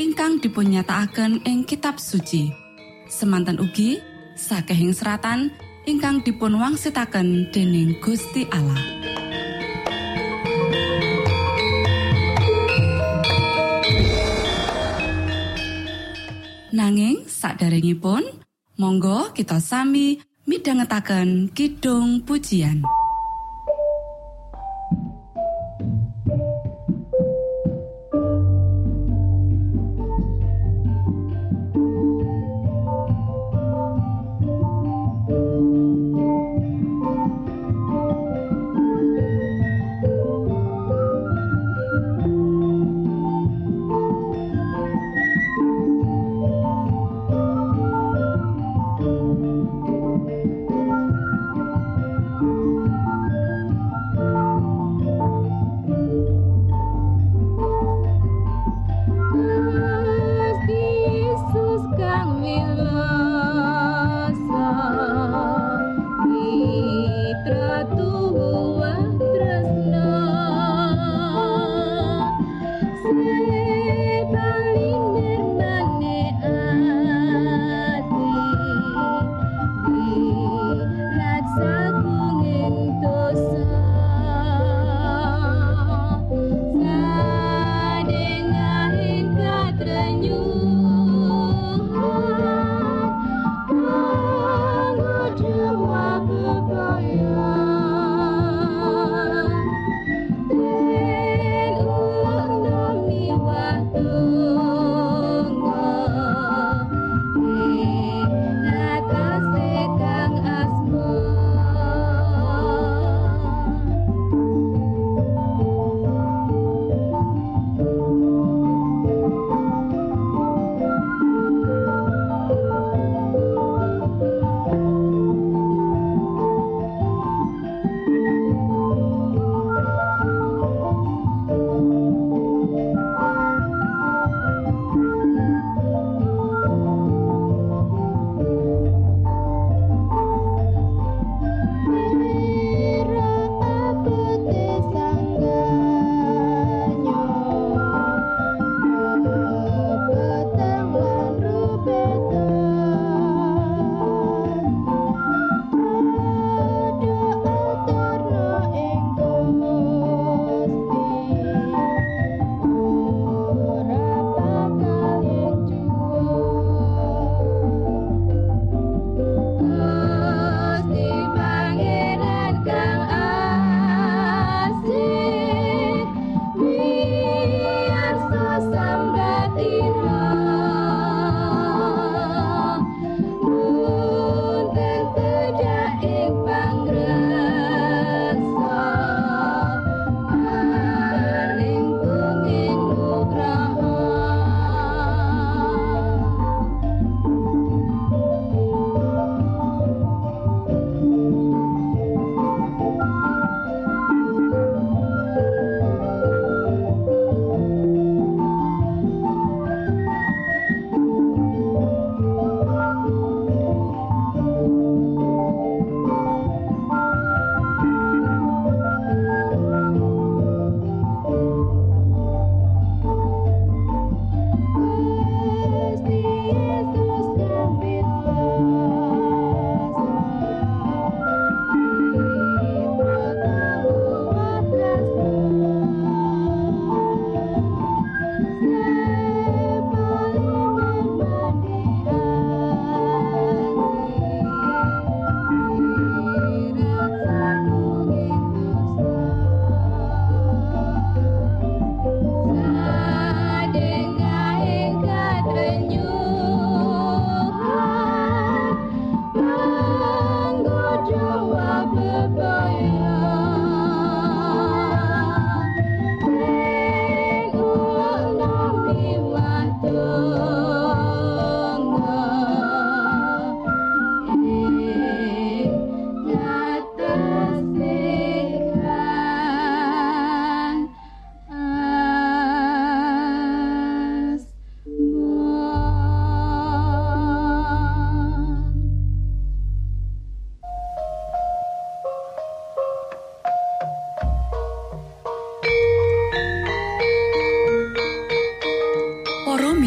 ingkang dipunnyatakaken ing kitab suci. Semanten ugi sakehing seratan ingkang dipun wangsitaken dening Gusti Allah. Nanging saderengipun monggo kita sami midhangetaken kidung pujian.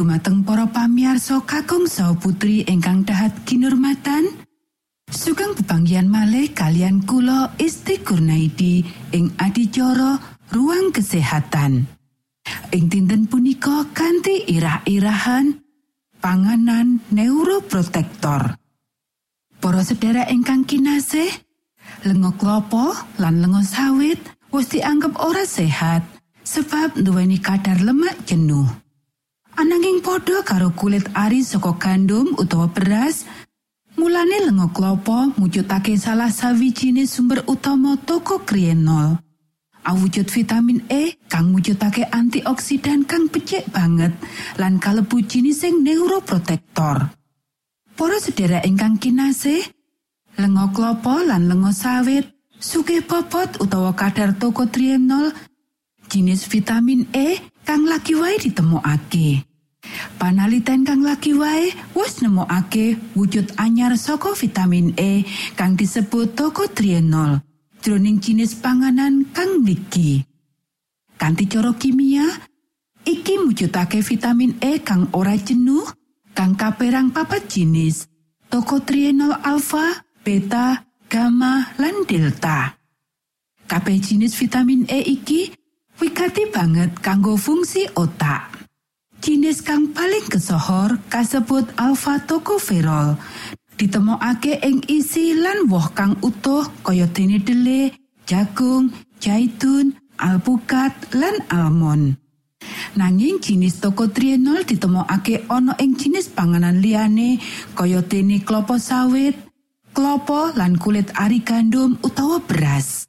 Dumateng para pamiarsa kakung saha putri ingkang dahat kinurmatan. Sugeng pepanggihan malih kalian kula Isti Kurnaidi ing adicara ruang kesehatan. Ing dinten punika kanthi irah-irahan panganan neuroprotektor. Para sedherek ingkang kinasih, lenga klopo lan lenga sawit wis dianggep ora sehat sebab nduweni kadar lemak jenuh. Ananging padha karo kulit ari saka gandum utawa beras, mulane lenga klopo mujudake salah sawijine sumber utama toko krienol. awujud vitamin E kang mujudake antioksidan kang becik banget lan kalebu jinising neuroprotektor. Para sedherek ingkang kinasih, lenga klopo lan lenga sawit sugih bobot utawa kadar tokotrienol jinis vitamin E kang lagi wae ditemokake. Panaliten kang lagi wae wis nemokake wujud anyar saka vitamin E kang disebut tokotrienol. jroning jinis panganan kang mligi. Kanthi cara kimia, iki mujudake vitamin E kang ora jenuh, kang kaperang papat jinis, tokotrienol alfa, beta, gamma, lan delta. Kabeh jinis vitamin E iki wigati banget kanggo fungsi otak. Jinis kang paling kesohor kasebut alfa tokoferol ditemokake ing isi lan woh kang utuh kaya dene dele, jagung, zaitun, alpukat lan almond. Nanging jinis tokotrienol ditemokake ana ing jinis panganan liyane kaya dene klopo sawit, klopo lan kulit ari gandum utawa beras.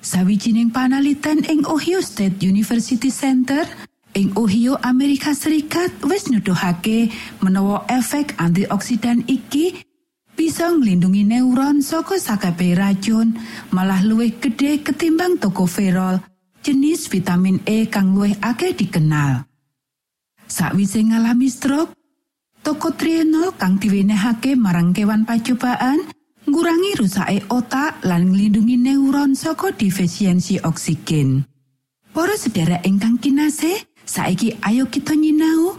Sawijining panaliten ing Ohio State University Center ing Ohio Amerika Serikat wis nuduhake menawa efek antioksidan iki bisa nglindungi neuron saka sakabeh racun malah luwih gede ketimbang tokoferol jenis vitamin E kang luwih akeh dikenal. Sakwise ngalami stroke tokotrienol kang diwenehake marang kewan pacobaan ngurangi rusake otak lan nglindungi neuron saka defisiensi oksigen. Para sedherek ingkang kinasih, Saiki ayo kita nyinau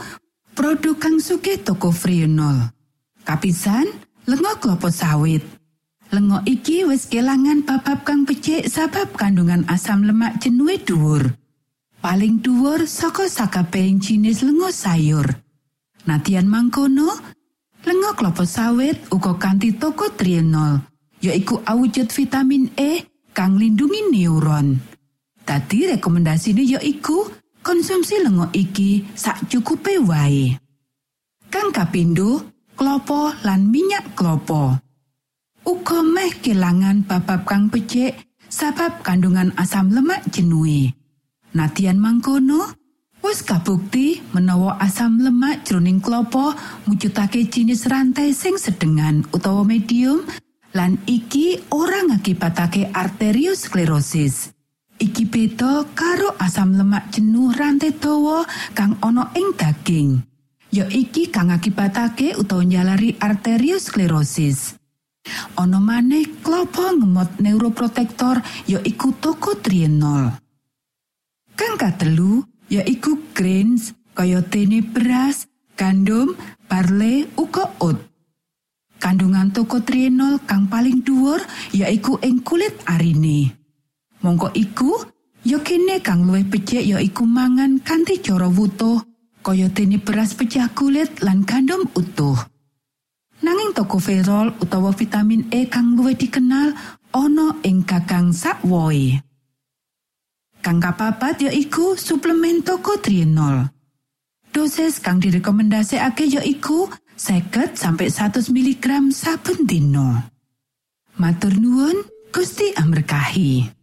produk kang suke toko Frionol. Kapisan, lenga klopo sawit. Lenga iki wis kelangan babab kang becik sabab kandungan asam lemak jenuh dhuwur. Paling dhuwur saka sakabehing jinis lenga sayur. Natian mangkono, lenga klopo sawit uga kanthi toko trienol, yaiku awujud vitamin E kang lindungi neuron. Tadi rekomendasine yaiku konsumsi lengo iki sak cukupe wae. Kang kapindho, klopo lan minyak klopo. Uga meh kelangan babab kang becik sabab kandungan asam lemak jenuhe. Natian mangkono, wis kabukti menawa asam lemak jroning klopo mujudake jinis rantai sing sedengan utawa medium lan iki ora ngakibatake arteriosklerosis. Iki beda karo asam lemak jenuh rantai dawa kang ana ing daging. Ya iki kang akibatake utawa nyalari arteriosklerosis ana maneh klopo ngemot neuroprotektor ya iku tokotrienol. Kang katelu ya iku grains kaya dene beras gandum parle uga oat. Kandungan tokotrienol kang paling dhuwur yaiku ing kulit arine. Mongko iku ya kene kang luwih becik ya iku mangan kanthi cara wutuh kaya dene beras pecah kulit lan gandum utuh. Nanging tokoferol utawa vitamin E kang luwih dikenal ana ing kakang sakwoe. Kang kapapat ya iku suplemen tokotrienol. Dosis kang direkomendasiake ya iku 50 sampai 100 mg saben dino. Matur nuwun, Gusti amberkahi.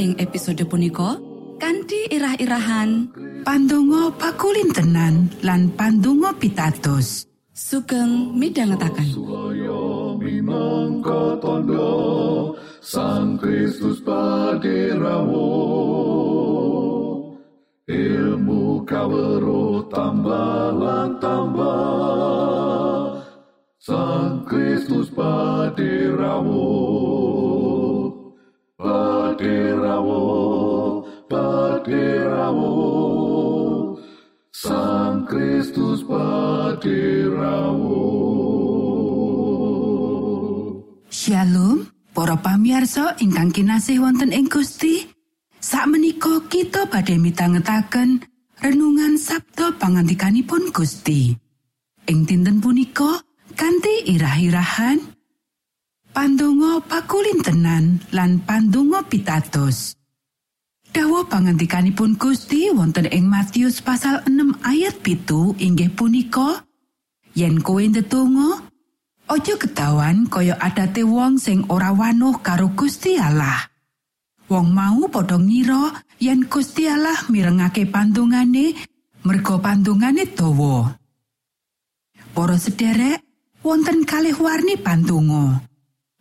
ing episode punika kanthi irah-irahan. Pandonga pakulintenan lan pandonga pitados. sugeng minangka tondo Sang Kristus paderamu Ilmu kawero tambah lan tambah Sang Kristus paderamu Paderamu Sang Kristus paderamu Shalom, para pamiarsa ingkang kinasih wonten ing Gusti. Sakmenika kita badhe mitangetaken renungan Sabda pangandikanipun Gusti. Ing dinten punika kanthi irah-irahan Pandonga pakulintenan lan pandonga pitados. Dawa pangandikanipun Gusti wonten ing Matius pasal 6 ayat pitu inggih punika yen kowe ndedonga Ojo ketahuan kaya adate wong sing ora wanuh karo Gusti Allah. Wong mau padha ngira yen Gusti Allah mirengake pandungane merga pandungane dawa. Para sederek, wonten kalih warni pandonga.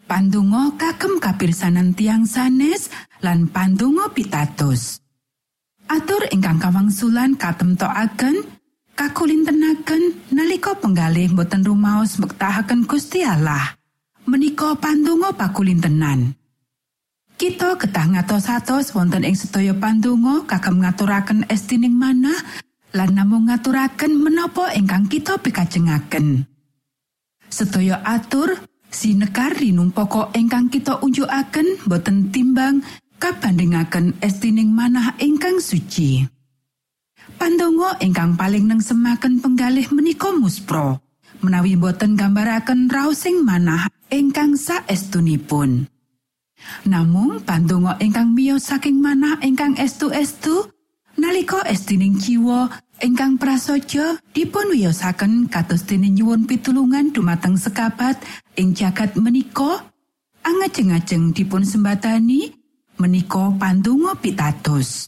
Pandonga kagem kapirsanan tiang sanes lan pandonga pitados. Atur ingkang kawangsulan katemtokaken kakulintenaken nalika penggalih boten rumaos mbektahaken Gusti Allah. Menika pandonga pakulintenan. Kita ketah ngatos-atos wonten ing sedaya pandonga kagem ngaturaken estining manah lan namung ngaturaken menapa ingkang kita pikajengaken. Sedaya atur sinekar rinung pokok ingkang kita unjukaken boten timbang kabandingaken estining manah ingkang suci. Pandonga ingkang paling nengsemaken penggalih menika muspro, menawi boten gambaraken raosing manah ingkang saestunipun. Namung pandonga ingkang miyos saking manah ingkang estu-estu nalika estining jiwa ingkang prasaja dipun wiyosaken kados dene nyuwun pitulungan dumateng sekabat ing jagat menika angajeng-ajeng dipun sembatani menika pandonga pitados.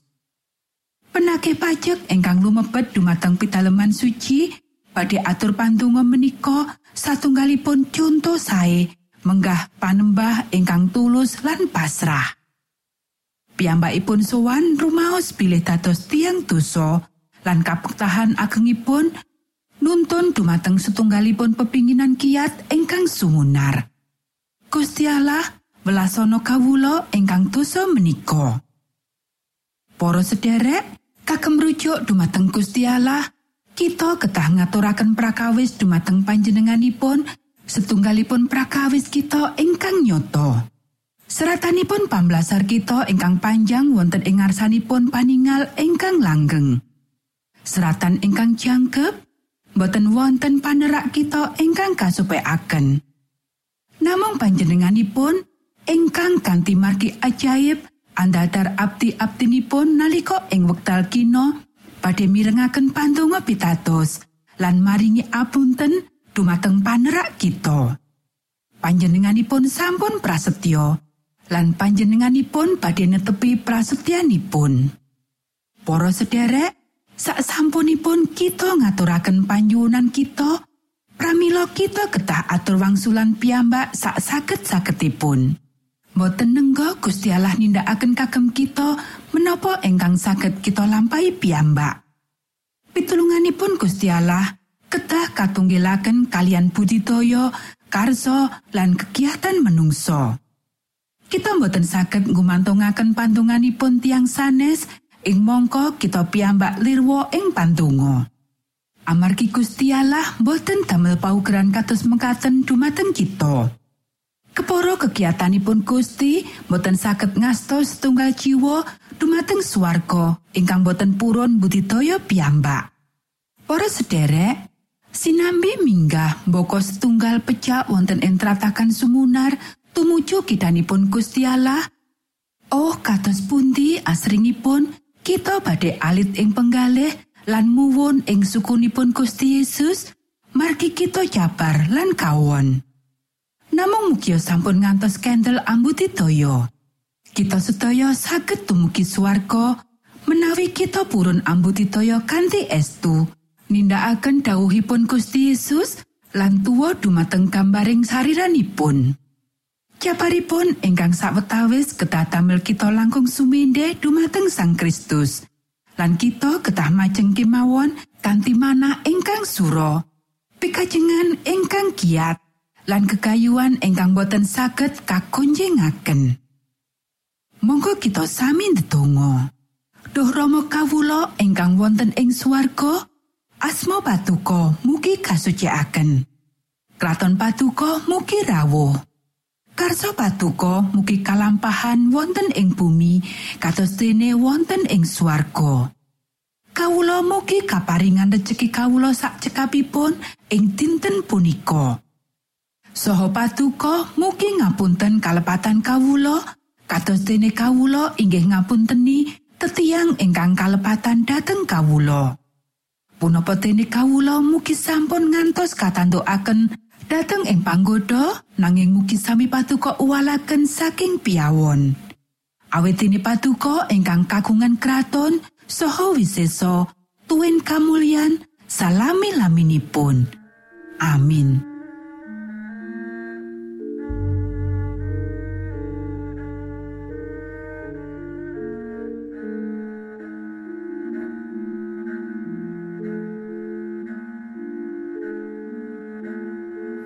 Penake pajak ingkang lumebet dumateng pitaleman suci badhe atur pandonga menika satunggalipun conto sae menggah panembah ingkang tulus lan pasrah. Piyambakipun sowan rumaos bilih dados tiang dosa lan kapektahan agengipun nuntun dumateng setunggalipun pepinginan kiat ingkang sumunar. Gusti Allah welasana kawula ingkang dosa menika. Para sederek, kagem rujuk dumateng Gusti Allah, kita ketah ngaturaken prakawis dumateng panjenenganipun setunggalipun prakawis kita ingkang nyoto. Seratanipun pamblasar kita ingkang panjang wonten ing ngarsanipun paningal ingkang langgeng. Seratan ingkang jangkep boten wonten panerak kita ingkang kasupekaken. Namung panjenenganipun ingkang kanthi margi ajaib andadar abdi-abdinipun nalika ing wekdal kino badhe mirengaken pandonga pitados lan maringi apunten dumateng panerak kita. Panjenenganipun sampun prasetyo lan panjenenganipun badhe netepi prasetyanipun. Para sederek, sak sampunipun kita ngaturaken panjuwunan kita, pramila kita ketah atur wangsulan piyambak sak saged-sagedipun. Boten nenggo Gusti Allah nindakaken kagem kita menapa ingkang saged kita lampahi piyambak. Pitulunganipun Gusti Allah ketah katunggilaken kalian budidaya, karso lan kegiatan menungso. Kita boten saged ngumantungaken pantunganipun tiang sanes ing mongko kita piyambak lirwo ing pantungo. Amargi Gusti boten damel paugeran kados mekaten dumateng kita. Keporo kegiatanipun Gusti boten saged ngastos setunggal jiwa dumateng swarga ingkang boten purun budidaya piyambak. Para sederek, sinambi minggah mboko setunggal pecah wonten ing tratakan sumunar tumuju kidanipun Allah. Oh, kados pundi asringipun kita badhe alit ing penggalih lan muwun ing sukunipun Gusti Yesus, margi kita jabar lan kawon. Namung mugia sampun ngantos kendel ambudidaya. Kita sedaya saged tumugi swarga menawi kita purun ambudidaya kanthi estu. Nindakaken dawuhipun Gusti Yesus lan tuwa dumateng gambaring sariranipun. Jabaripun ingkang sawetawis kedah damel kita langkung suminde dumateng Sang Kristus. Lan kita ketah majeng kemawon kanthi mana ingkang suro. Pikajengan ingkang giat lan kekayuan ingkang boten saged kakonjengaken. Monggo kita sami ndedonga. Duh Rama kawula ingkang wonten ing swarga, asma patuko mugi kasucikaken. Kraton patuko mugi rawuh. Karso patuko mugi kalampahan wonten ing bumi kados dene wonten ing swarga. Kawula mugi kaparingan rejeki kawula sak cekapipun ing dinten punika. Soho patuko mugi ngapunten kalepatan kawulo, kados dene kawulo inggih ngapunteni tetiang ingkang kalepatan dateng kawulo. Punapa dene kawulo mugi sampun ngantos katantukaken dateng ing panggoda nanging mugi sami patuko uwalaken saking piawon. Awit dene patuko ingkang kagungan kraton soho wiseso tuwin kamulyan salami laminipun. Amin.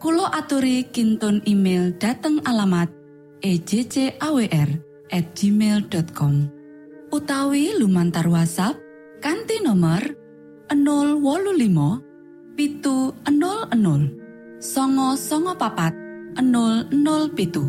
Kulo aturi kinton email dateng alamat ejcawr at gmail.com utawi lumantar WhatsApp kanti nomor 025 pitu 00 songo songo papat 00 pitu